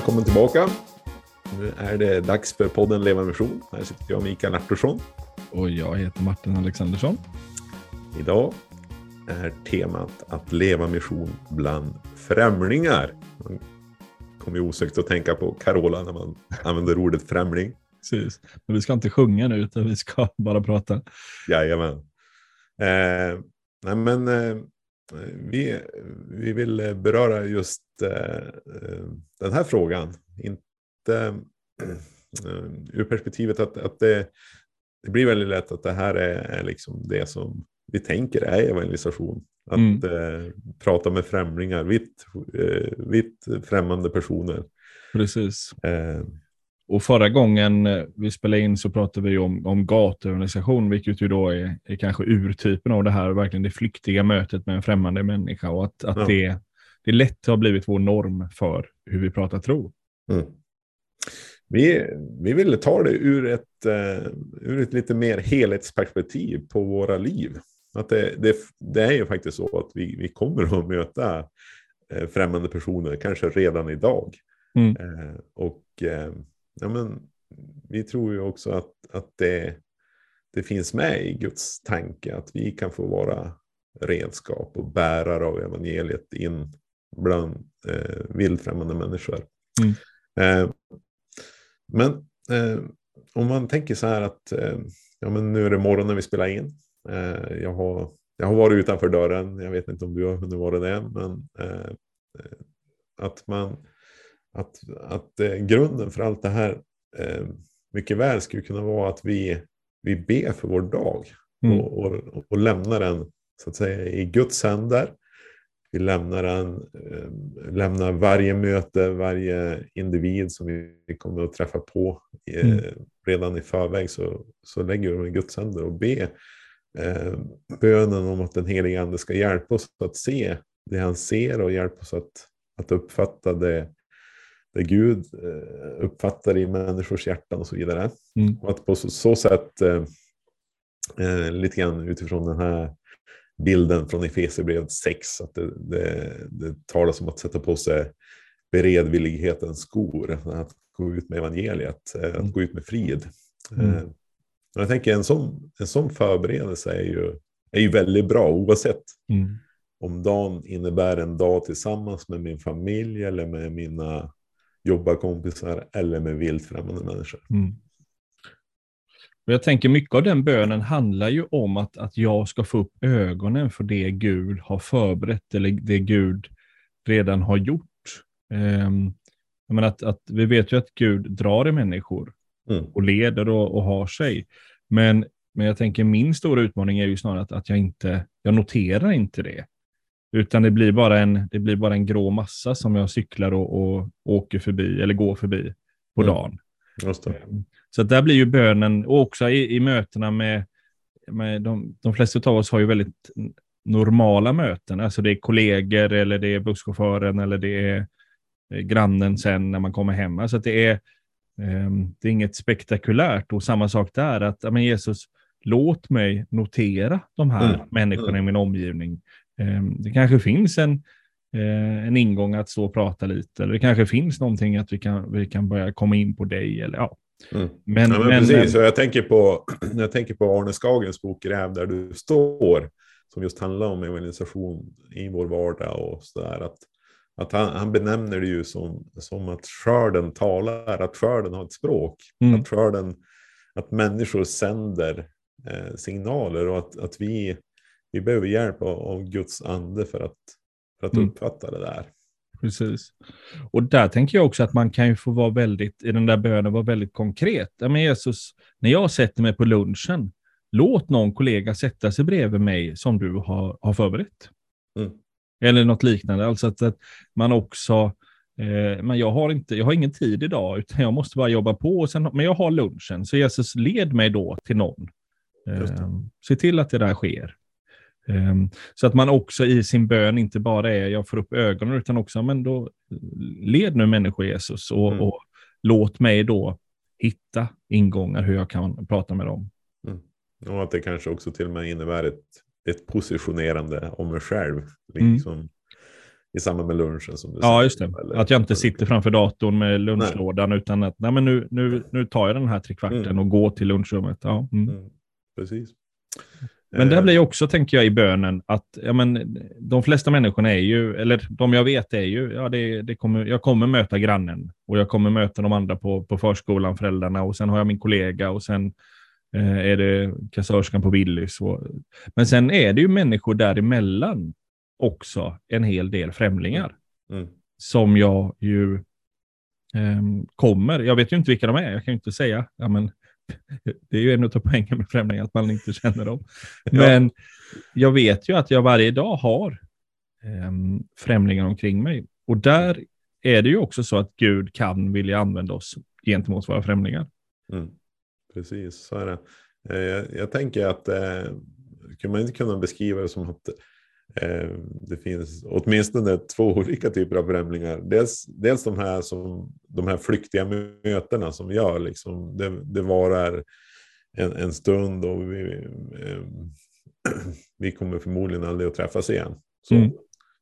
välkommen tillbaka. Nu är det dags för podden Leva Mission. Här sitter jag, Mikael Artursson. Och jag heter Martin Alexandersson. Idag är temat att leva mission bland främlingar. Man kommer osökt att tänka på Carola när man använder ordet främling. Precis. Men vi ska inte sjunga nu, utan vi ska bara prata. Jajamän. Eh, nej men, eh, vi, vi vill beröra just eh, den här frågan. Inte eh, ur perspektivet att, att det, det blir väldigt lätt att det här är, är liksom det som vi tänker är evangelisation. Att mm. eh, prata med främlingar, vitt, eh, vitt främmande personer. Precis. Eh. Och förra gången vi spelade in så pratade vi om, om gatuorganisation, vilket ju då är, är kanske urtypen av det här, verkligen det flyktiga mötet med en främmande människa och att, att ja. det, det lätt har blivit vår norm för hur vi pratar tro. Mm. Vi, vi ville ta det ur ett, uh, ur ett lite mer helhetsperspektiv på våra liv. Att det, det, det, är ju faktiskt så att vi, vi kommer att möta eh, främmande personer, kanske redan idag. Mm. Eh, och eh, ja, men, vi tror ju också att, att det, det finns med i Guds tanke att vi kan få vara redskap och bärare av evangeliet in bland eh, vildfrämmande människor. Mm. Eh, men eh, om man tänker så här att eh, ja, men nu är det morgon när vi spelar in. Eh, jag, har, jag har varit utanför dörren, jag vet inte om du har hunnit vara det men eh, att, man, att, att eh, grunden för allt det här mycket väl skulle kunna vara att vi, vi ber för vår dag mm. och, och, och lämnar den så att säga, i Guds händer. Vi lämnar, en, lämnar varje möte, varje individ som vi kommer att träffa på mm. redan i förväg så, så lägger vi dem i Guds händer och ber eh, bönen om att den helige ande ska hjälpa oss att se det han ser och hjälpa oss att, att uppfatta det, det Gud eh, uppfattar i människors hjärtan och så vidare. Mm. Och att på så, så sätt, eh, eh lite grann utifrån den här bilden från Efesierbrevet 6, att det, det, det talas om att sätta på sig beredvillighetens skor, att gå ut med evangeliet, eh, att mm. gå ut med frid. Mm. Eh, jag tänker en sån, en sån förberedelse är ju, är ju väldigt bra oavsett mm. om dagen innebär en dag tillsammans med min familj eller med mina jobbarkompisar eller med vilt främmande människor. Mm. jag tänker mycket av den bönen handlar ju om att, att jag ska få upp ögonen för det Gud har förberett eller det Gud redan har gjort. Um, jag att, att, vi vet ju att Gud drar i människor mm. och leder och, och, har sig. Men, men jag tänker min stora utmaning är ju snarare att, att jag inte, jag noterar inte det. Utan det blir bara en, det blir bara en grå massa som jag cyklar och, och åker förbi eller går förbi på mm. dagen. Ehm, så där blir ju bönen, och också i, i mötena med, med de, de flesta av oss har ju väldigt normala möten. Alltså det är kollegor eller det är busschauffören eller det är grannen sen när man kommer hem. Alltså det är, Ehm, det är inget spektakulärt och samma sak där att men Jesus, låt mig notera de här mm. människorna mm. i min omgivning. Ehm, det kanske finns en, eh, en ingång att stå och prata lite, eller det kanske finns någonting att vi kan, vi kan börja komma in på dig. Eller, ja. Mm. Men, ja, men, men, precis, jag tänker, på, jag tänker på Arne Skagens bok Gräv där du står, som just handlar om evangelisation i vår vardag och sådär. Att att han, han, benämner det ju som, som att skörden talar, att skörden har ett språk. Mm. Att, skörden, att människor sänder eh, signaler och att, att vi, vi behöver hjälp av, av Guds ande för att, för att mm. uppfatta det där. Precis. Och där tänker jag också att man kan ju få vara väldigt, i den där bönen, vara väldigt konkret. Ja, men Jesus, när jag sätter mig på lunchen, låt någon kollega sätta sig bredvid mig som du har, har förberett. Mm. Eller något liknande. Alltså att, att man också, eh, men jag har, inte, jag har ingen tid idag, utan jag måste bara jobba på. Och sen, men jag har lunchen, så Jesus led mig då till någon. Eh, se till att det där sker. Eh, så att man också i sin bön inte bara är, jag får upp ögonen, utan också, men då led nu människor Jesus och, mm. och låt mig då hitta ingångar hur jag kan prata med dem. Mm. Och att det kanske också till och med innebär ett ett positionerande om mig själv. Mm. Liksom, mm. i samband med lunchen. Som du ja, säger, just det. eller- att jag inte sitter framför datorn med lunchlådan, utan att nej, men nu, nu, nu tar jag den här trekvarten Mm. och går till lunchrummet. Ja. Mm, precis. Men där Eh, blir också, tänker jag, i bönen att ja, men, de flesta människorna är ju, eller de jag vet är ju, ja, det, det kommer, jag kommer möta grannen och jag kommer möta de andra på, på förskolan, föräldrarna och sen har jag min kollega och sen eh, är det kassörskan på Willys. Och, men sen är det ju människor däremellan också, en hel del främlingar Mm, som jag ju ehm, kommer. Jag vet ju inte vilka de är, jag kan ju inte säga. Ja, men, det är ju en av poängen med främlingar, att man inte känner dem. Men jag vet ju att jag varje dag har ehm, främlingar omkring mig. Och där är det ju också så att Gud kan vilja använda oss gentemot våra främlingar. mm, precis, så är det. Eh, jag, jag tänker att eh, skulle man inte kunna beskriva det som att eh, det finns åtminstone två olika typer av främlingar. Dels, dels de här som de här flyktiga mötena som vi gör, liksom, det, det varar en, en stund och vi, eh, vi kommer förmodligen aldrig att träffas igen. Så Mm.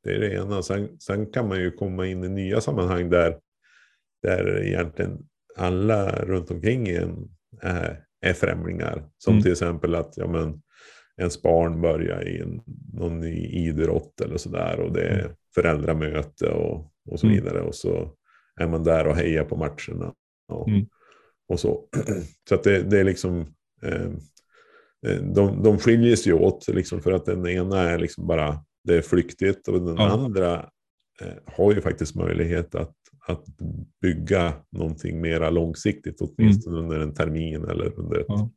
Det är det ena. Sen, sen kan man ju komma in i nya sammanhang där, där egentligen alla runt omkring en är, är främlingar. Som Mm. till exempel att ja, men, ens barn börjar i en, någon ny idrott eller sådär och det är föräldramöte och, och så Mm. vidare. Och så är man där och hejar på matcherna. Och, Mm. och så. Så att det, det är liksom, eh, eh, de, de skiljer sig åt liksom för att den ena är liksom bara, det är flyktigt och den Ja. andra eh, har ju faktiskt möjlighet att, att bygga någonting mera långsiktigt, åtminstone under en termin eller under ett, Ja.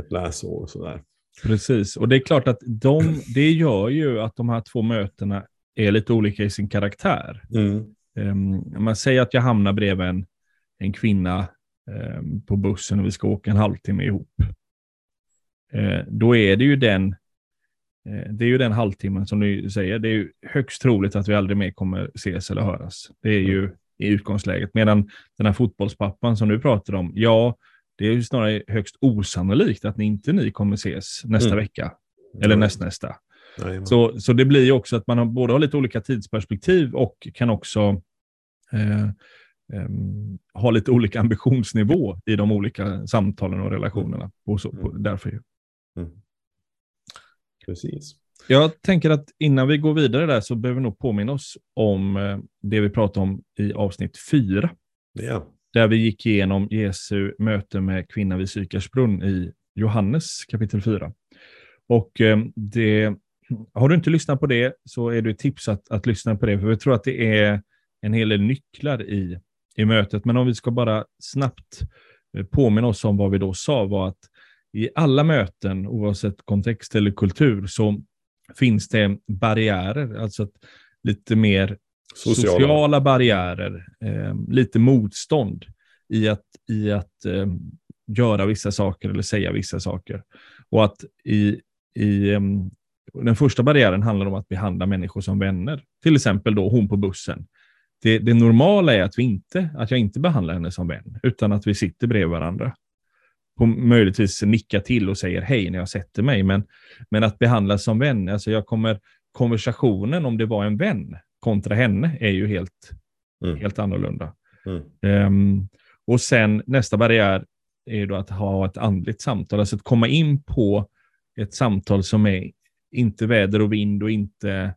ett läsår. Och sådär. Precis, och det är klart att de, det gör ju att de här två mötena är lite olika i sin karaktär. Mm. Um, man säger att jag hamnar bredvid en, en kvinna ehm, på bussen och vi ska åka en halvtimme ihop. Eh, då är det ju den eh, det är ju den halvtimmen som du säger. Det är ju högst troligt att vi aldrig mer kommer ses eller höras. Det är ju i utgångsläget. Medan den här fotbollspappan som du pratar om, ja, det är ju snarare högst osannolikt att ni inte ni kommer ses nästa Mm. vecka eller Ja. nästnästa. Jajamän. Så, så det blir ju också att man har, både har lite olika tidsperspektiv och kan också eh, ehm, ha lite olika ambitionsnivå i de olika samtalen och relationerna. Och så, på, Mm. därför ju. Mm. Precis. Jag tänker att innan vi går vidare där så behöver vi nog påminna oss om eh, det vi pratade om i avsnitt fyra. Ja. Där vi gick igenom Jesu möte med kvinnan vid Sykarsbrunn i Johannes kapitel 4. Och ehm, det, har du inte lyssnat på det så är det ett tips att, att lyssna på det, för vi tror att det är en hel del nycklar i, i mötet. Men om vi ska bara snabbt eh, påminna oss om vad vi då sa var att i alla möten, oavsett kontext eller kultur, så finns det barriärer, alltså att lite mer Sociala. sociala, barriärer, eh, lite motstånd i att, i att eh, göra vissa saker eller säga vissa saker. Och att i, i eh, den första barriären handlar om att behandla människor som vänner. Till exempel då hon på bussen. Det, det normala är att, vi inte, att jag inte behandlar henne som vän, utan att vi sitter bredvid varandra. Och möjligtvis nickar till och säger hej när jag sätter mig, men, men att behandla som vän, alltså jag kommer, konversationen om det var en vän kontra henne är ju helt, Mm. helt annorlunda. Mm. Ehm, och sen nästa barriär är då att ha ett andligt samtal, alltså att komma in på ett samtal som är inte väder och vind och inte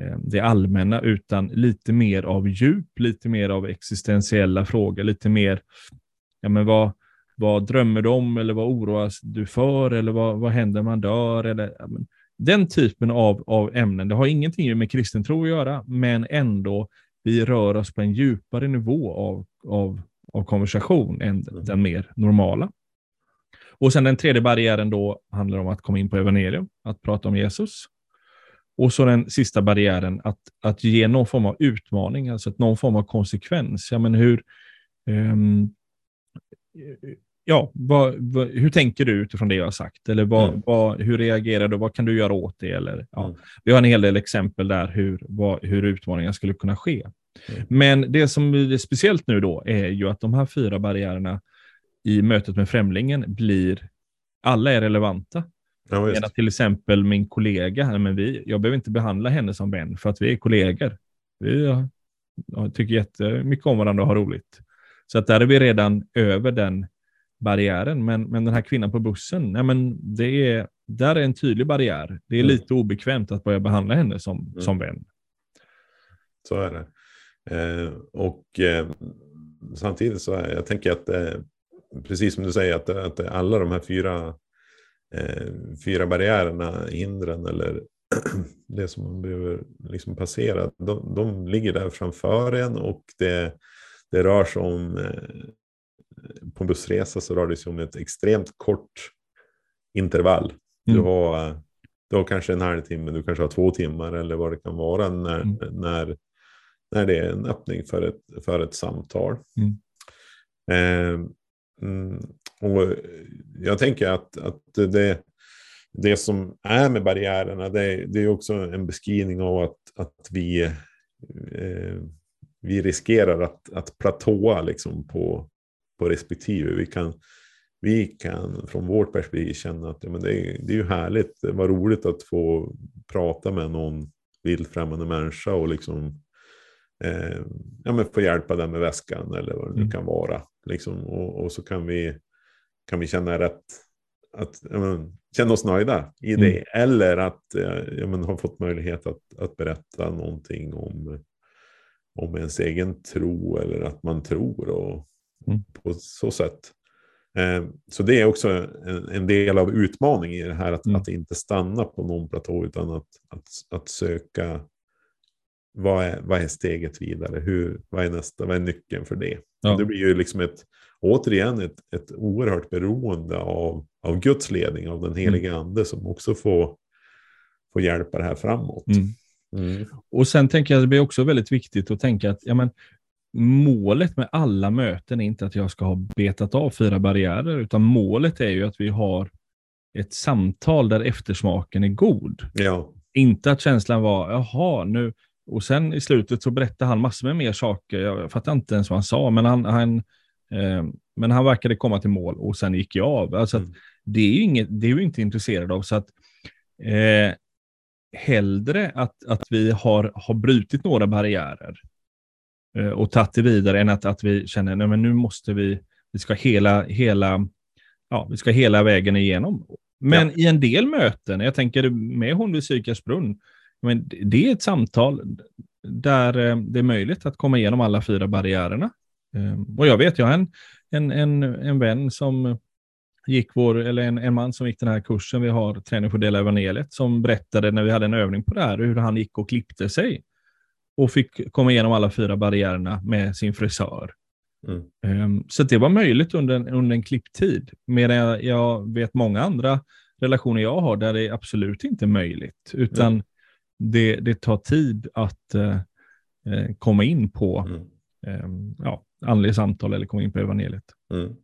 eh, det allmänna, utan lite mer av djup, lite mer av existentiella frågor, lite mer, ja men vad, vad drömmer du om eller vad oroas du för eller vad, vad händer man dör? Eller, ja, men, den typen av, av ämnen, det har ingenting med kristen tro att göra, men ändå vi rör oss på en djupare nivå av, av, av konversation än Mm. den mer normala. Och sen den tredje barriären då handlar om att komma in på evangelium, att prata om Jesus. Och så den sista barriären, att, att ge någon form av utmaning, alltså att någon form av konsekvens. Ja, men hur, ehm, ja, vad, vad, hur tänker du utifrån det jag har sagt? Eller vad, Mm. vad, hur reagerar du? Vad kan du göra åt det? Eller, ja. Mm. Vi har en hel del exempel där hur, hur utmaningar skulle kunna ske. Mm. Men det som är speciellt nu då är ju att de här fyra barriärerna i mötet med främlingen blir, alla är relevanta. Ja. Medan till exempel min kollega, men vi, jag behöver inte behandla henne som vän för att vi är kollegor. Vi ja, tycker jättemycket om varandra och har roligt. Så att där är vi redan över den barriären. Men, men den här kvinnan på bussen, nej men det är, där är en tydlig barriär. Det är mm. lite obekvämt att börja behandla henne som, mm. som vän. Så är det. Eh, och eh, samtidigt så är, jag tänker att eh, precis som du säger att, att alla de här fyra, eh, fyra barriärerna, hindren eller det som man behöver liksom passera, de, de ligger där framför en och det, det rör sig om eh, på en bussresa så rör det sig om ett extremt kort intervall. Mm. Du, har, du har kanske en halvtimme, du kanske har två timmar eller vad det kan vara när, mm. när, när det är en öppning för ett, för ett samtal. Mm. Eh, mm, och jag tänker att, att det, det som är med barriärerna, det, det är också en beskrivning av att, att vi, eh, vi riskerar att, att platåa liksom på, på respektive. Vi kan, vi kan från vårt perspektiv känna att ja, men det, är, det är ju härligt, det var roligt att få prata med någon vilt främmande människa och liksom eh, ja, men få hjälpa den med väskan eller vad det nu mm. kan vara. Liksom, och, och, så kan vi, kan vi känna rätt, att, ja, men, känna oss nöjda i mm. det. Eller att eh, ja, men, ha fått möjlighet att, att berätta någonting om, om ens egen tro eller att man tror. Och, mm. På så sätt. Eh, så det är också en, en, del av utmaningen i det här, att, mm. att inte stanna på någon platå utan att, att, att söka vad är, vad är steget vidare? Hur, vad är nästa? Vad är nyckeln för det? Ja. Det blir ju liksom ett, återigen ett, ett oerhört beroende av, av Guds ledning, av den helige mm. ande som också får, får hjälpa det här framåt. Mm. Mm. Och sen tänker jag att det blir också väldigt viktigt att tänka att ja, men, målet med alla möten är inte att jag ska ha betat av fyra barriärer, utan målet är ju att vi har ett samtal där eftersmaken är god. Ja. Inte att känslan var, jaha, nu, och sen i slutet så berättade han massor med mer saker. Jag fattar inte ens vad han sa, men han, han, eh, men han verkade komma till mål och sen gick jag av. Alltså mm. det är ju inget, det är inte intresserad av. Så att, eh, hellre att, att vi har, har brutit några barriärer och tagit det vidare än att, att vi känner att nu måste vi, vi ska hela, hela, ja, vi ska hela vägen igenom. Men ja. i en del möten, jag tänker med hon vid Sykars brunn, men det är ett samtal där eh, det är möjligt att komma igenom alla fyra barriärerna. Ehm, och jag vet, jag har en, en, en, en vän som gick vår, eller en, en man som gick den här kursen vi har, träning för att dela evangeliet, som berättade när vi hade en övning på det här, hur han gick och klippte sig. Och fick komma igenom alla fyra barriärerna med sin frisör. Mm. Um, så det var möjligt under en, under en klipptid. Medan jag, jag, vet många andra relationer jag har där det är absolut inte möjligt. Utan mm det, det tar tid att eh, komma in på mm. eh, ja, andliga samtal eller komma in på evangeliet. Mm.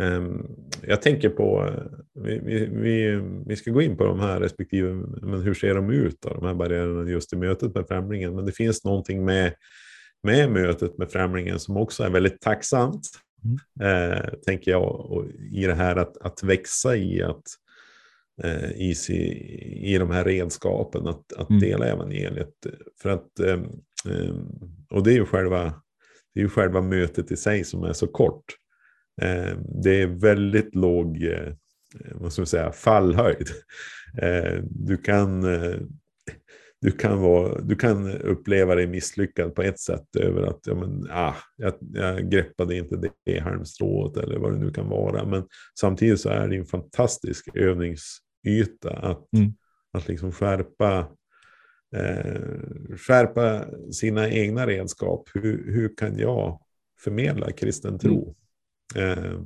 Um, jag tänker på, vi, vi, vi, vi, ska gå in på de här respektive, men hur ser de ut, då, de här barriärerna just i mötet med främlingen. Men det finns någonting med, med mötet med främlingen som också är väldigt tacksamt, mm. eh, tänker jag, och i det här att, att växa i att Eh, i, i de här redskapen att, att mm. dela evangeliet. För att, ehm, ehm, och det är ju själva, det är ju själva mötet i sig som är så kort. Ehm, det är väldigt låg eh, vad ska man säga, fallhöjd. Du kan, du, kan vara, du kan uppleva dig misslyckad på ett sätt över att ja, men, ah, jag, jag greppade inte det halmstrået eller vad det nu kan vara. Men samtidigt så är det en fantastisk övnings yta. Att, mm. att liksom skärpa, eh, skärpa sina egna redskap. Hur, hur kan jag förmedla kristen tro? Eh.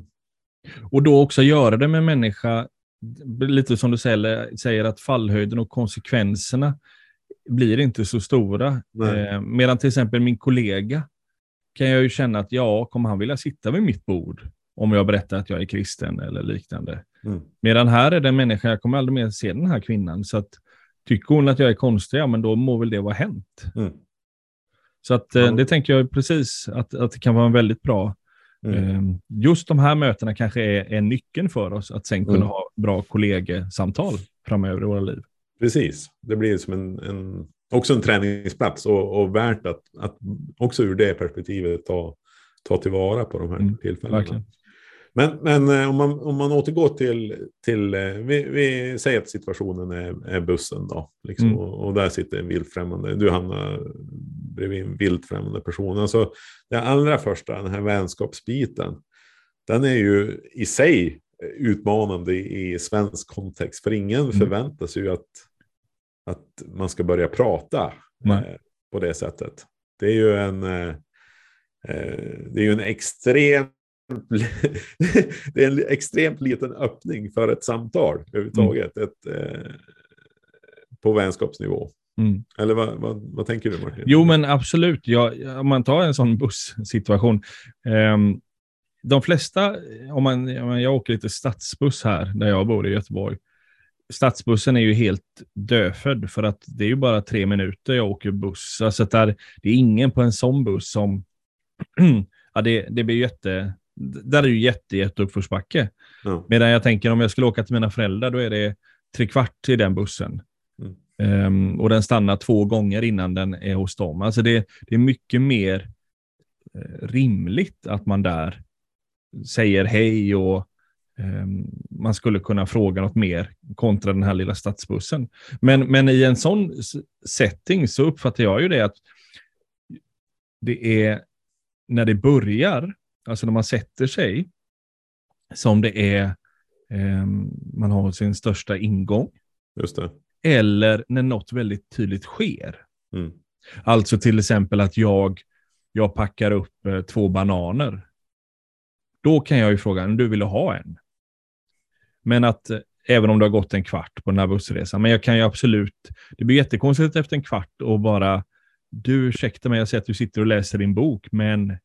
Och då också göra det med människa, lite som du säger, att fallhöjden och konsekvenserna blir inte så stora. Eh, medan till exempel min kollega kan jag ju känna att ja, kommer han vilja sitta vid mitt bord om jag berättar att jag är kristen eller liknande. Mm. Medan här är det en människa, jag kommer aldrig mer se den här kvinnan. Så att, tycker hon att jag är konstig, ja men då må väl det vara hänt. Mm. Så att, mm. det tänker jag precis att, att det kan vara en väldigt bra Mm. Ehm, just de här mötena kanske är, är nyckeln för oss att sen kunna mm. ha bra kollegesamtal framöver i våra liv. Precis, det blir som en, en också en träningsplats och, och värt att, att också ur det perspektivet ta, ta tillvara på de här mm, tillfällena. Verkligen. Men, men eh, om, man, om man återgår till, till eh, vi, vi säger att situationen är, är bussen då, liksom, mm. och, och, där sitter en vildfrämmande, du hamnar bredvid en vildfrämmande person. Alltså, det allra första, den här vänskapsbiten, den är ju i sig utmanande i svensk kontext, för ingen mm. förväntar sig ju att, att man ska börja prata eh, på det sättet. Det är ju en, eh, eh det är ju en extrem det är en extremt liten öppning för ett samtal överhuvudtaget. Mm. Ett, eh, på vänskapsnivå. Mm. Eller vad, vad, vad, tänker du Martin? Jo men absolut, ja, om man tar en sån bussituation. Eh, de flesta, om man, jag åker lite stadsbuss här där jag bor i Göteborg. Stadsbussen är ju helt dödfödd för att det är ju bara tre minuter jag åker buss. Alltså där, det är ingen på en sån buss som... ja, det, det blir jätte där är ju jätte, jätte uppförsbacke. Ja. Medan jag tänker om jag skulle åka till mina föräldrar, då är det tre kvart till den bussen. Mm. Um, och den stannar två gånger innan den är hos dem. Alltså det, det är mycket mer uh, rimligt att man där säger hej och um, man skulle kunna fråga något mer kontra den här lilla stadsbussen. Men, men i en sån setting så uppfattar jag ju det att det är när det börjar alltså när man sätter sig, som det är, eh, man har sin största ingång. Just det. Eller när något väldigt tydligt sker. Mm. Alltså till exempel att jag, jag packar upp eh, två bananer. Då kan jag ju fråga, du vill ha en? Men att eh, även om det har gått en kvart på den här bussresan, men jag kan ju absolut, det blir jättekonstigt efter en kvart och bara, du ursäkta mig, jag ser att du sitter och läser din bok, men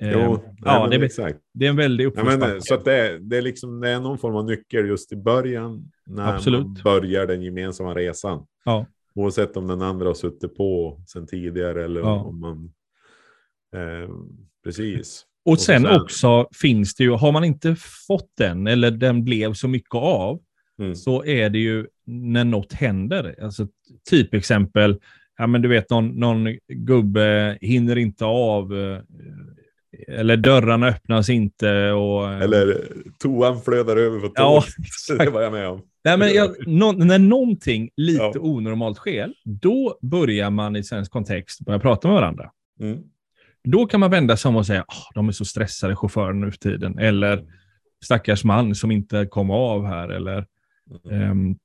Jo, ehm, ja, det, är, exakt. det är en väldig uppförsbacke. Ja, så att det, det, är liksom, det är någon form av nyckel just i början när Absolut. man börjar den gemensamma resan. Ja. Oavsett om den andra har suttit på sedan tidigare eller ja. om man... Eh, precis. Och, och sen, sen, också finns det ju, har man inte fått den eller den blev så mycket av, mm. så är det ju när något händer. Alltså typexempel, ja men du vet någon, någon gubbe hinner inte av eh, eller dörrarna öppnas inte. Och, eller toan flödar över på tåget. Ja, det var jag med om. Nej, men jag, no, när någonting lite ja. onormalt sker, då börjar man i svensk kontext börja prata med varandra. Mm. Då kan man vända sig om och säga att oh, de är så stressade, chaufförerna nu för tiden. Eller stackars man som inte kom av här. Eller, mm. um,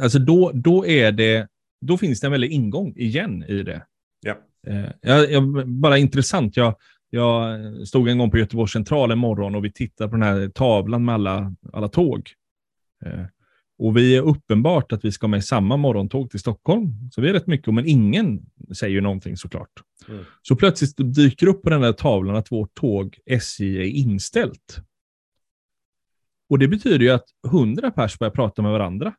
alltså då, då, är det, då finns det en väldig ingång igen i det. Ja. Uh, jag, jag, bara intressant. Jag, jag stod en gång på Göteborgs central en morgon och vi tittade på den här tavlan med alla, alla tåg. Eh, och vi är uppenbart att vi ska med samma morgontåg till Stockholm. Så vi är rätt mycket, men ingen säger någonting såklart. Mm. Så plötsligt dyker upp på den där tavlan att vårt tåg SJ är inställt. Och det betyder ju att hundra pers börjar prata med varandra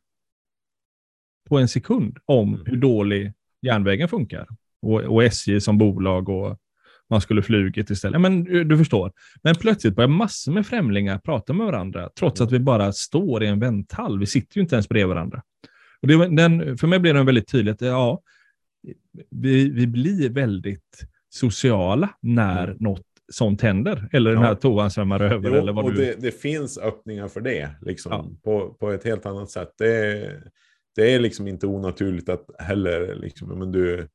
på en sekund om mm. hur dålig järnvägen funkar. Och, och SJ som bolag och man skulle flugit istället. Men du förstår. Men plötsligt börjar massor med främlingar prata med varandra, trots att vi bara står i en vänthall. Vi sitter ju inte ens bredvid varandra. Och det, den, för mig blir det väldigt tydligt, ja, vi, vi blir väldigt sociala när mm. något sånt händer. Eller den här toan svämmar över. Jo, eller vad och du... det, det, finns öppningar för det, liksom, ja. på, på ett helt annat sätt. Det, det är liksom inte onaturligt att heller, liksom, men du,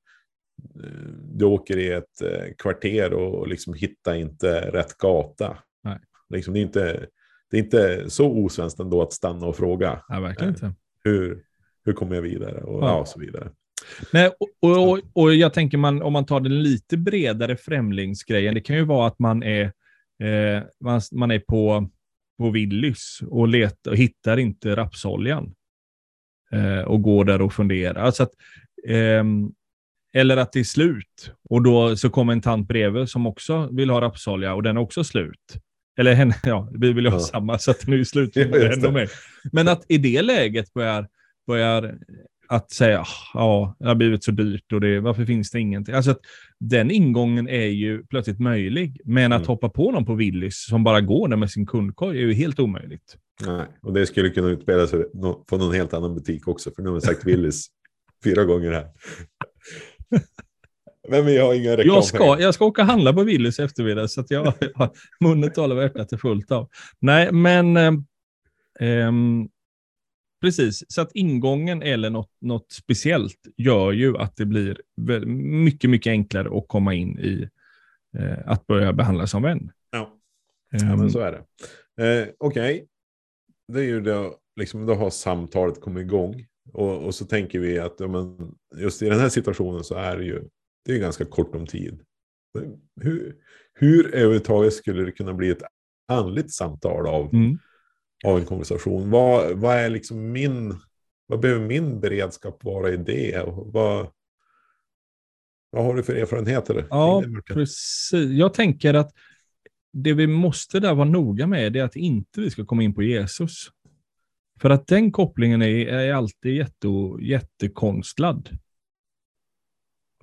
du åker i ett eh, kvarter och liksom hittar inte rätt gata. Nej. Liksom, det, är inte, det är inte så osvenskt ändå att stanna och fråga. Ja, verkligen inte. Hur, hur kommer jag vidare? Och, ja. ja så vidare. Nej, och, och, och, jag tänker man, om man tar den lite bredare främlingsgrejen, det kan ju vara att man är, eh, man, man är på, på Willys och, letar, och hittar inte rapsoljan. Eh, och går där och funderar. Alltså att, eh, eller att det är slut. Och då så kommer en tant bredvid som också vill ha rapsolja och den är också slut. Eller henne, ja, vi vill ju ha ja. samma så att den är slut. Ja. Men att i det läget börjar, börjar att säga, ja, det har blivit så dyrt och det, varför finns det ingenting? Alltså att den ingången är ju plötsligt möjlig, men att mm. hoppa på någon på Willys som bara går där med sin kundkorg är ju helt omöjligt. Nej, och det skulle kunna utspela sig på någon helt annan butik också, för nu har vi sagt Willys fyra gånger här. Men vi har inga reklam. Jag ska, jag ska åka och handla på Willys eftermiddag, så att jag har munnen talar vad hjärtat är fullt av. Nej, men eh, ehm, precis. Så att ingången eller något, något speciellt gör ju att det blir mycket, mycket enklare att komma in i eh, att börja behandla som vän. Ja. Ja, Ehm, men så är det. Eh, Okej, det är ju då, liksom, då har samtalet kommit igång. Och, och så tänker vi att ja, men, just i den här situationen så är det ju det är ganska kort om tid. Hur, hur överhuvudtaget skulle det kunna bli ett andligt samtal av, mm. av en konversation? Vad, vad är liksom min, vad behöver min beredskap vara i det? Vad, vad har du för erfarenheter? Ja, precis. Jag tänker att det vi måste där vara noga med är att inte vi ska komma in på Jesus. För att den kopplingen är, är alltid jätte, jättekonstlad.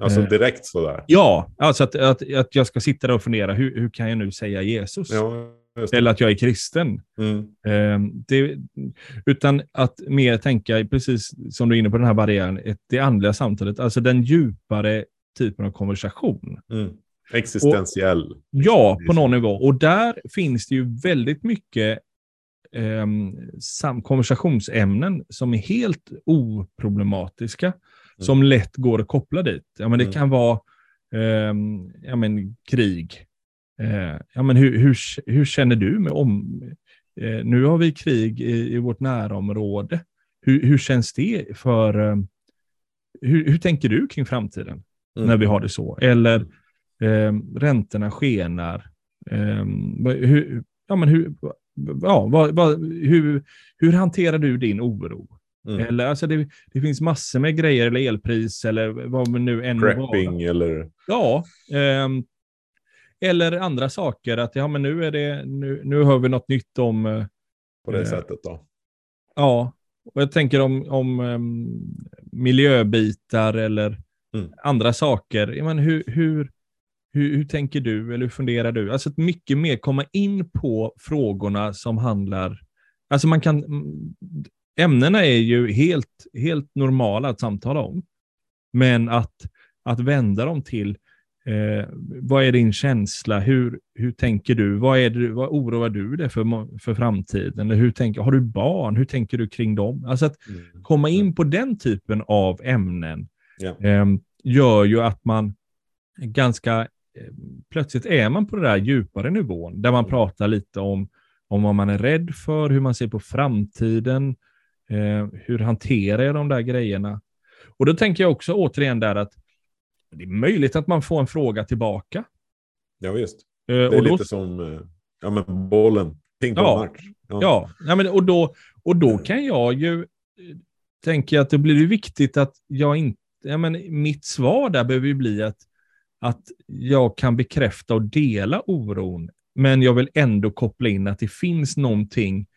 Alltså eh, direkt sådär. Ja, alltså att, att, att jag ska sitta där och fundera, hur, hur kan jag nu säga Jesus? Ja. Eller att jag är kristen. Mm. Eh, det, utan att mer tänka, precis som du är inne på den här barriären, ett, det andliga samtalet, alltså den djupare typen av konversation. Mm. Existentiell. Ja, på någon nivå. Och där finns det ju väldigt mycket sam- konversationsämnen som är helt oproblematiska, som lätt går att koppla dit. Ja, men det Mm. kan vara ehm, ja, men, krig. Eh, ja, men hur, hur, hur känner du med om... Eh, nu har vi krig i, i vårt närområde. Hur, hur känns det för... ehm, hur, hur tänker du kring framtiden? Mm. när vi har det så. Eller eh, räntorna skenar. Eh, hur, ja, men hur, ja, vad, vad, hur, hur hanterar du din oro? Mm. Eller, alltså det, det finns massor med grejer, eller elpris, eller vad man nu än. Prepping eller... Ja. ehm, eller andra saker, att ja, men nu, är det, nu, nu hör vi något nytt om eh, På det Eh, sättet då. Ja, och jag tänker om, om um, miljöbitar eller Mm. andra saker. Jag hur, hur, hur, hur tänker du eller hur funderar du? Alltså att mycket mer komma in på frågorna som handlar... Alltså man kan... mm, Ämnena är ju helt, helt normala att samtala om. Men att, att vända dem till eh, vad är din känsla? Hur, hur tänker du? Vad, är det, vad oroar du dig för, för framtiden? Eller hur tänker, har du barn? Hur tänker du kring dem? Alltså att Mm. komma in på den typen av ämnen Ja. eh, gör ju att man ganska plötsligt är man på den där djupare nivån där man Mm. pratar lite om, om vad man är rädd för, hur man ser på framtiden, eh, hur hanterar jag de där grejerna? Och då tänker jag också återigen där att det är möjligt att man får en fråga tillbaka. ja, visst. Eh, Det är och då lite som eh, ja, men bollen. Pingpongmatch. Ja. Ja, ja men, och, då, och då kan jag ju eh, tänka att det blir viktigt att jag inte, ja, men mitt svar där behöver ju bli att, att jag kan bekräfta och dela oron, men jag vill ändå koppla in att det finns någonting,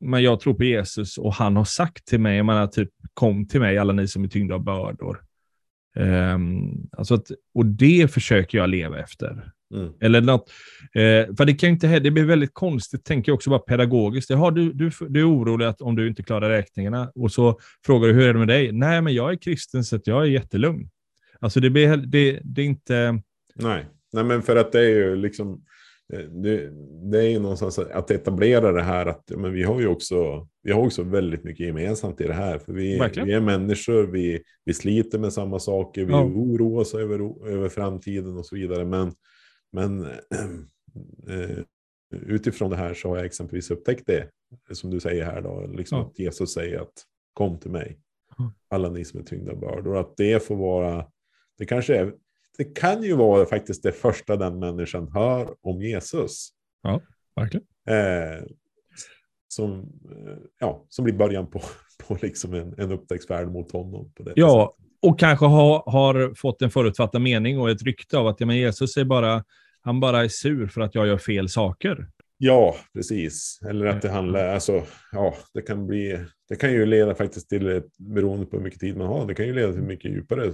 men jag tror på Jesus och han har sagt till mig, jag menar typ kom till mig alla ni som är tyngda av bördor. Um, alltså att, och det försöker jag leva efter. Mm. Eller något. Eh, för det kan inte det blir väldigt konstigt, tänker jag också bara pedagogiskt. Jaha, du, du, du är orolig att om du inte klarar räkningarna och så frågar du hur är det med dig? Nej, men jag är kristen så att jag är jättelugn. Alltså det, blir, det, det är inte... Nej. Nej, men för att det är ju liksom... eh, Det, det är ju någonstans att etablera det här att men vi har ju också, vi har också väldigt mycket gemensamt i det här. För vi, vi är människor, vi, vi sliter med samma saker, vi Ja. oroar oss över, över framtiden och så vidare. Men, men eh, utifrån det här så har jag exempelvis upptäckt det, som du säger här då, liksom Ja. att Jesus säger att kom till mig, alla ni som är tyngda av bördor. Att det får vara, det kanske är, det kan ju vara faktiskt det första den människan hör om Jesus. Verkligen. Eh, som, eh, ja, som blir början på, på liksom en, en upptäcktsfärd mot honom. På det Ja, och kanske ha, har fått en förutfattad mening och ett rykte av att ja, men Jesus är bara, han bara är sur för att jag gör fel saker. Ja, precis. Eller att det handlar, alltså, ja, det kan bli, det kan ju leda faktiskt till, beroende på hur mycket tid man har, det kan ju leda till mycket djupare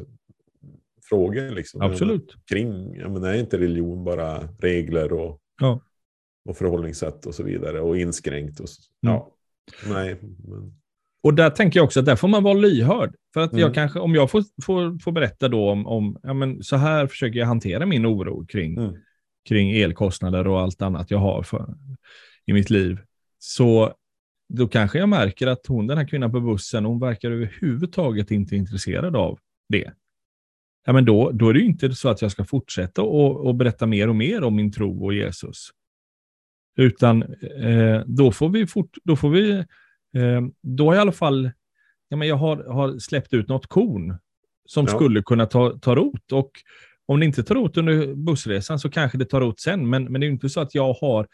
frågor liksom. Absolut. Kring, ja men är inte religion bara regler och, Ja. och förhållningssätt och så vidare och inskränkt och så, Mm. ja. Nej, men, och där tänker jag också att där får man vara lyhörd. För att jag Mm. kanske, om jag får, får, får berätta då om, om ja, men så här försöker jag hantera min oro kring, Mm. kring elkostnader och allt annat jag har för, i mitt liv. Så då kanske jag märker att hon, den här kvinnan på bussen, hon verkar överhuvudtaget inte intresserad av det. Ja, men då, då är det inte så att jag ska fortsätta och, och berätta mer och mer om min tro och Jesus. Utan eh, då får vi, fort, då får vi eh, då har jag i alla fall, ja, men jag har, har släppt ut något korn som Ja. skulle kunna ta, ta rot. Och om det inte tar rot under bussresan så kanske det tar rot sen. Men, men det är inte så att jag har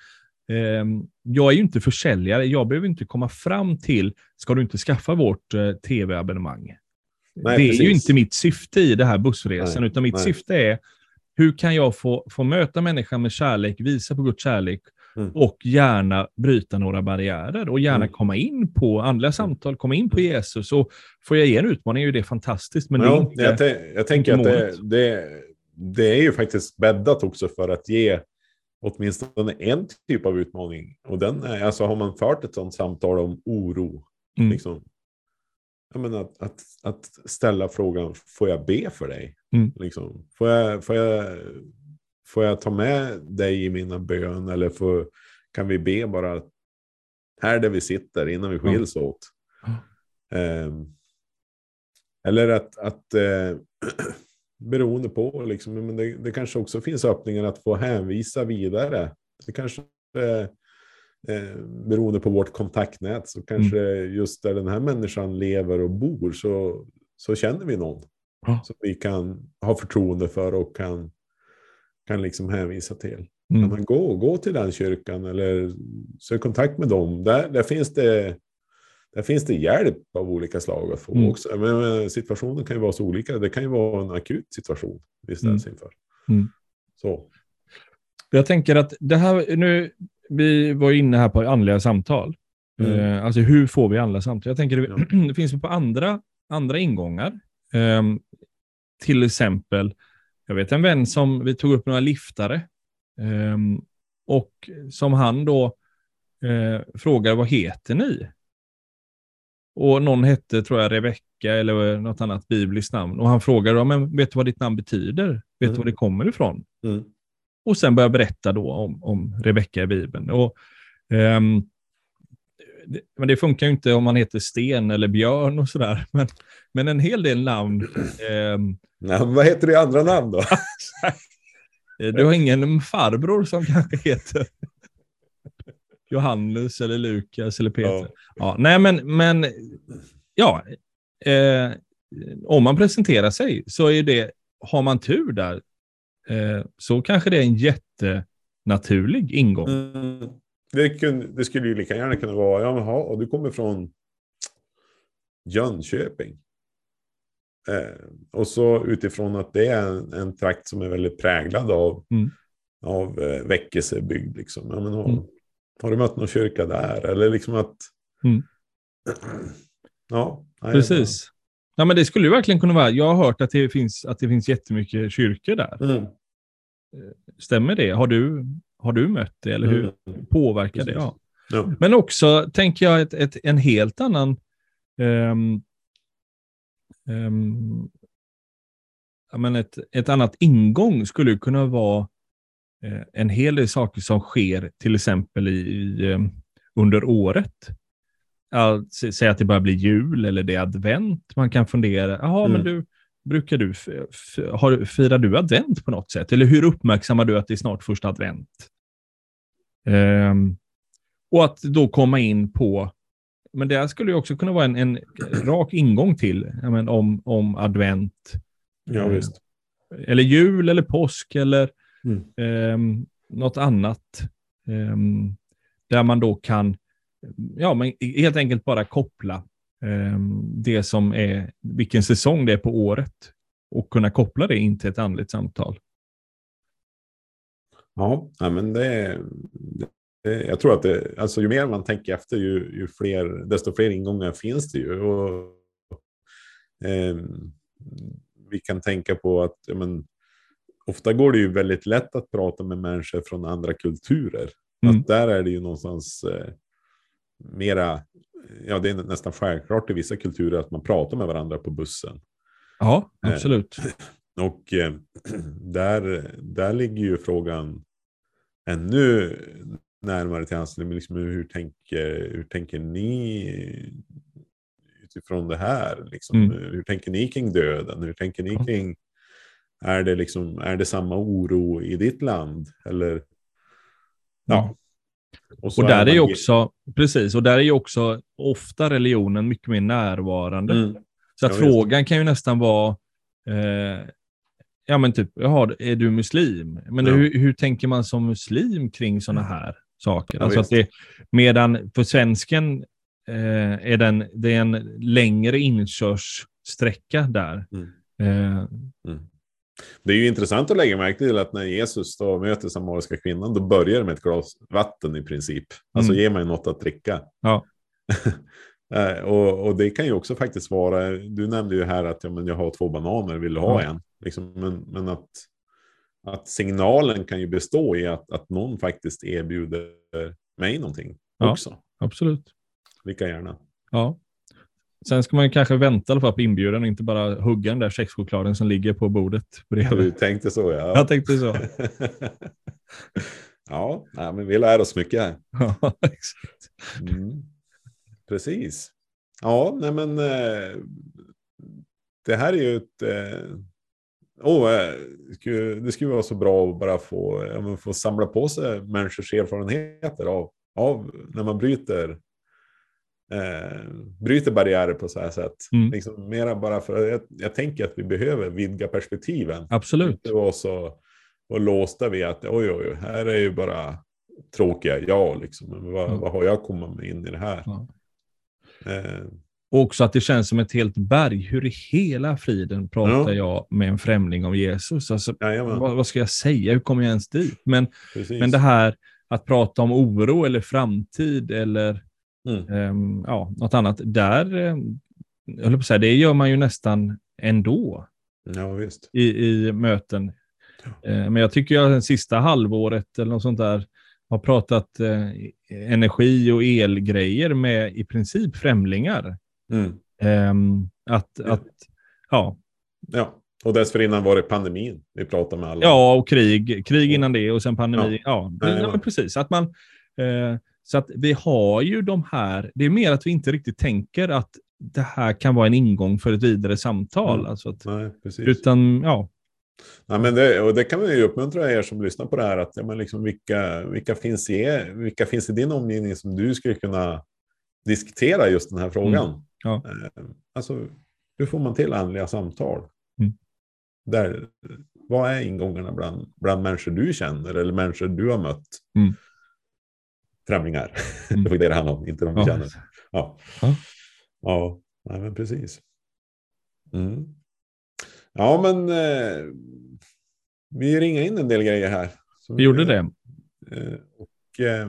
Ehm, jag är ju inte försäljare. Jag behöver inte komma fram till, ska du inte skaffa vårt eh, tv-abonnemang? Nej, det är ju precis. inte mitt syfte i det här bussresan, Nej, utan mitt nej. syfte är hur kan jag få, få möta människan med kärlek, visa på Guds kärlek Mm. och gärna bryta några barriärer och gärna Mm. komma in på andliga samtal, komma in på Jesus. Och får jag ge en utmaning är ju det fantastiskt, men det är ja, inte... jag, tän- jag tänker att det, det, det är ju faktiskt bäddat också för att ge åtminstone en typ av utmaning. Och den är, alltså har man fört ett sådant samtal om oro, Mm. liksom, menar att, att, att ställa frågan, får jag be för dig? Mm. Liksom, får, jag, får, jag, får jag ta med dig i mina bön eller får, kan vi be bara här där vi sitter innan vi skiljs åt? Ja. Ehm, eller att, att eh, beroende på, liksom, men det, det kanske också finns öppningar att få hänvisa vidare. Det kanske eh, eh, beroende på vårt kontaktnät så kanske just där den här människan lever och bor så, så känner vi någon Ja. som vi kan ha förtroende för och kan, kan liksom hänvisa till. Mm. men gå, gå till den kyrkan eller sök kontakt med dem. Där, där, finns det, där finns det hjälp av olika slag att få Mm. också. Men, men situationen kan ju vara så olika. Det kan ju vara en akut situation vi ställs inför. Mm. Så. Jag tänker att det här, nu, vi var inne här på andliga samtal. Mm. Eh, alltså hur får vi andliga samtal? Jag tänker det, det finns på andra, andra ingångar. Ehm, till exempel, jag vet en vän som, vi tog upp några liftare. ehm, och som han då eh, frågar, vad heter ni? Och någon hette, tror jag, Rebecka eller något annat bibliskt namn. Och han frågar, ja, men vet du vad ditt namn betyder? Vet du Mm. var det kommer ifrån? Mm. Och sen börja berätta då om, om Rebecka i Bibeln. Och, ehm, det, men det funkar ju inte om man heter Sten eller Björn och sådär. Men, men en hel del namn. ehm, Nej, men vad heter det i andra namn då? du har ingen farbror som kanske heter Johannes eller Lukas eller Peter. Ja. Ja, nej, men, men ja, eh, om man presenterar sig så är det, har man tur där, eh, så kanske det är en jättenaturlig ingång. Mm. Det, kunde, det skulle ju lika gärna kunna vara, ja, men, ha, och du kommer från Jönköping. Eh, och så utifrån att det är en, en trakt som är väldigt präglad av, Mm. av eh, väckelsebygd. Liksom. Ja, men har, Mm. har du mött någon kyrka där? Eller liksom att... Mm. ja, nej, Precis. Ja, men det skulle ju verkligen kunna vara. Jag har hört att det finns, att det finns jättemycket kyrkor där. Mm. Stämmer det? Har du, har du mött det? Eller hur Mm. påverkar det? Precis. Ja. Ja. Men också tänker jag ett, ett, en helt annan ehm, ehm, ja, men ett, ett annat ingång skulle kunna vara eh, en hel del saker som sker till exempel i, i, ehm, under året. Ja, sä- Säg att det börjar bli jul eller det är advent. Man kan fundera, jaha, men Mm. du, brukar du, har, firar du advent på något sätt? Eller hur uppmärksammar du att det är snart första advent? Ehm, och att då komma in på, men det här skulle ju också kunna vara en, en rak ingång till, men om, om advent, ja, Eh, visst. eller jul eller påsk eller Mm. ehm, något annat. ehm, där man då kan, ja men helt enkelt bara koppla ehm, det som är, vilken säsong det är på året och kunna koppla det in till ett andligt samtal. Ja, men det, det, jag tror att det, alltså ju mer man tänker efter, ju, ju fler, desto fler ingångar finns det ju. Och, ehm, vi kan tänka på att ja, men, ofta går det ju väldigt lätt att prata med människor från andra kulturer. Mm. Att där är det ju någonstans, eh, mera, ja det är nästan självklart i vissa kulturer att man pratar med varandra på bussen. Ja, absolut. Eh, och eh, där, där ligger ju frågan ännu närmare till hands. Liksom, hur, tänker, hur tänker ni utifrån det här? Liksom, mm. Hur tänker ni kring döden? Hur tänker ni kring, är det, liksom, är det samma oro i ditt land? Eller, ja. Och, och där är ju också, precis, och där är ju också ofta religionen mycket mer närvarande. Mm. Så att ja, frågan kan ju nästan vara, eh, ja men typ, jaha, är du muslim? Men ja. hur, hur tänker man som muslim kring sådana mm. här saker? Ja, alltså att det, medan för svensken eh, är den, det är en längre inkörssträcka där. Mm. Eh, mm. Det är ju intressant att lägga märke till att när Jesus då möter samariska kvinnan, då börjar det med ett glas vatten i princip. Alltså mm. ge mig något att dricka. Ja. Eh, och, och, det kan ju också faktiskt vara, du nämnde ju här att ja, men jag har två bananer, vill du ha en? Liksom, men, men att, att signalen kan ju bestå i att, att någon faktiskt erbjuder mig någonting ja, också. Absolut. Lika gärna. Ja. Sen ska man kanske vänta i alla fall på inbjudan och inte bara hugga den där kexchokladen som ligger på bordet bredvid. Du tänkte så ja. Jag tänkte så. ja, nej, men vi lär oss mycket här. Ja, exakt. Mm. Precis. Ja, nej men eh, det här är ju ett... Eh, oh, det skulle vara så bra att bara få, ja, få samla på sig människors erfarenheter av, av när man bryter eh, bryter barriärer på så här sätt. Mm. Liksom mera bara för jag, jag tänker att vi behöver vidga perspektiven. Absolut. Inte vara så och låsta vid att oj, oj, här är ju bara tråkiga jag liksom. Men vad, mm. vad har jag kommit in i det här? Ja. Eh. Och också att det känns som ett helt berg. Hur i hela friden pratar ja. jag med en främling om Jesus? Alltså, vad, vad, ska jag säga? Hur kommer jag ens dit? Men, men det här att prata om oro eller framtid eller Mm. Um, ja, något annat. Där, jag på säga, det gör man ju nästan ändå. Ja. I, i möten. Uh, men jag tycker att det sista halvåret eller något sånt där har pratat uh, energi och elgrejer med i princip främlingar. Mm. Um, att, ja. att, ja. Ja, och dessförinnan var det pandemin vi pratade med alla. Ja, och krig. Krig innan det och sen pandemi. Ja, ja. Nej, men precis. Att man, eh, så att vi har ju de här, det är mer att vi inte riktigt tänker att det här kan vara en ingång för ett vidare samtal. Mm. Alltså att, Nej, precis. Utan, ja. Ja, men det, och det kan vi ju uppmuntra er som lyssnar på det här, att ja, men liksom vilka, vilka, finns i, vilka finns i din omgivning som du skulle kunna diskutera just den här frågan? Mm. Ja. Eh, alltså, hur får man till andliga samtal? Mm. Där, vad är ingångarna bland, bland människor du känner eller människor du har mött? Mm främlingar. Mm. det var det det handlade om, inte de ja. känner. Ja, ja. ja nej, men precis. Mm. Ja, men eh, vi ringade in en del grejer här. vi, vi gjorde det. Eh, och eh,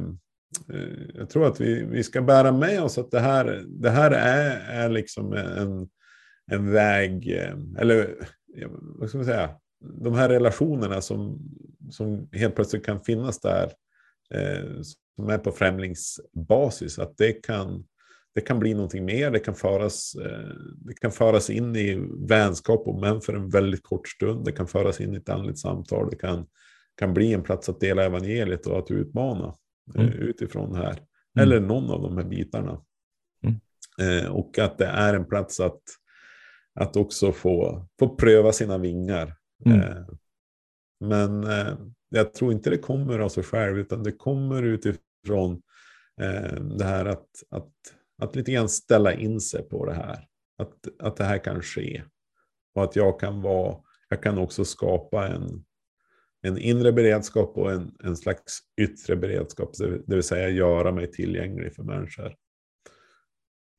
eh, jag tror att vi, vi ska bära med oss att det här, det här är, är liksom en, en väg, eh, eller vad ska man säga, de här relationerna som, som helt plötsligt kan finnas där eh, som är på främlingsbasis, att det kan, det kan bli någonting mer, det kan, föras, eh, det kan föras in i vänskap, och men för en väldigt kort stund, det kan föras in i ett andligt samtal, det kan, kan bli en plats att dela evangeliet och att utmana eh, mm. utifrån det här. Mm. Eller någon av de här bitarna. Mm. Eh, och att det är en plats att, att också få, få pröva sina vingar. Men jag tror inte det kommer av sig själv, utan det kommer utifrån eh, det här att, att, att lite grann ställa in sig på det här. Att, att det här kan ske. Och att jag kan vara, jag kan också skapa en, en inre beredskap och en, en slags yttre beredskap, det vill säga göra mig tillgänglig för människor.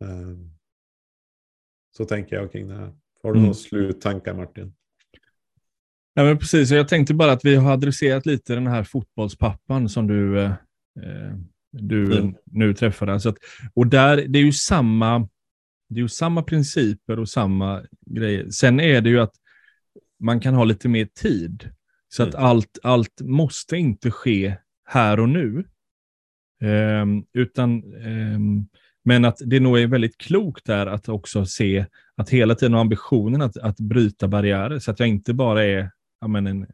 Eh, så tänker jag kring det här. Har du mm. några sluttankar Martin? Ja, men precis, jag tänkte bara att vi har adresserat lite den här fotbollspappan som du, eh, du mm. nu träffade. Alltså att, och där, det är ju samma, det är ju samma principer och samma grejer. Sen är det ju att man kan ha lite mer tid. Så mm. att allt, allt måste inte ske här och nu. Um, utan, um, men att det nog är väldigt klokt där att också se att hela tiden ha ambitionen att, att bryta barriärer så att jag inte bara är ja, men en,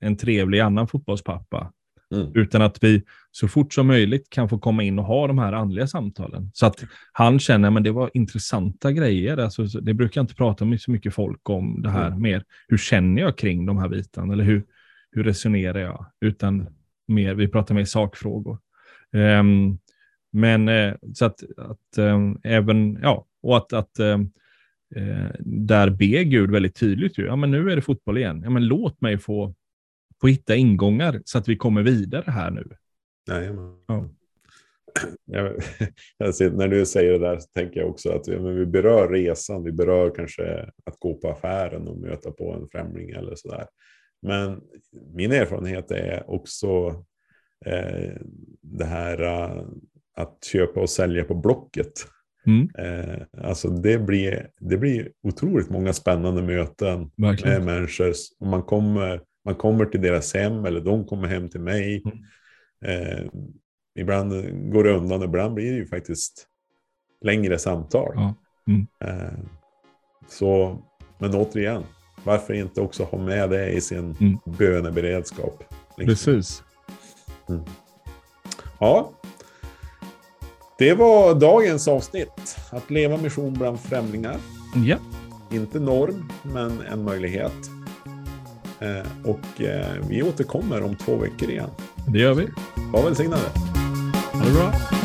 en trevlig annan fotbollspappa. Mm. Utan att vi så fort som möjligt kan få komma in och ha de här andliga samtalen. Så att han känner att det var intressanta grejer. Alltså, det brukar jag inte prata med så mycket folk om det här mm. mer. Hur känner jag kring de här bitarna? Eller hur, hur resonerar jag? Utan mer, vi pratar mer sakfrågor. Um, men uh, så att, att um, även, ja, och att, att um, uh, där ber Gud väldigt tydligt ju, ja men nu är det fotboll igen. Ja men låt mig få, få hitta ingångar så att vi kommer vidare här nu. Jajamän. Ja. Jag, när du säger det där så tänker jag också att ja, men vi berör resan, vi berör kanske att gå på affären och möta på en främling eller sådär. Men min erfarenhet är också eh, det här uh, att köpa och sälja på Blocket. Mm. Eh, alltså det blir, det blir otroligt många spännande möten Verkligen. med människor. Man kommer, man kommer till deras hem eller de kommer hem till mig. Mm. Eh, ibland går det undan, ibland blir det ju faktiskt längre samtal. Ja. Mm. Eh, så, men återigen, varför inte också ha med det i sin mm. böneberedskap? Liksom. Precis. Mm. Ja, det var dagens avsnitt. Att leva mission bland främlingar. Ja. Inte norm, men en möjlighet. Eh, och eh, vi återkommer om två veckor igen. Det gör vi. Var välsignade. Ha det bra.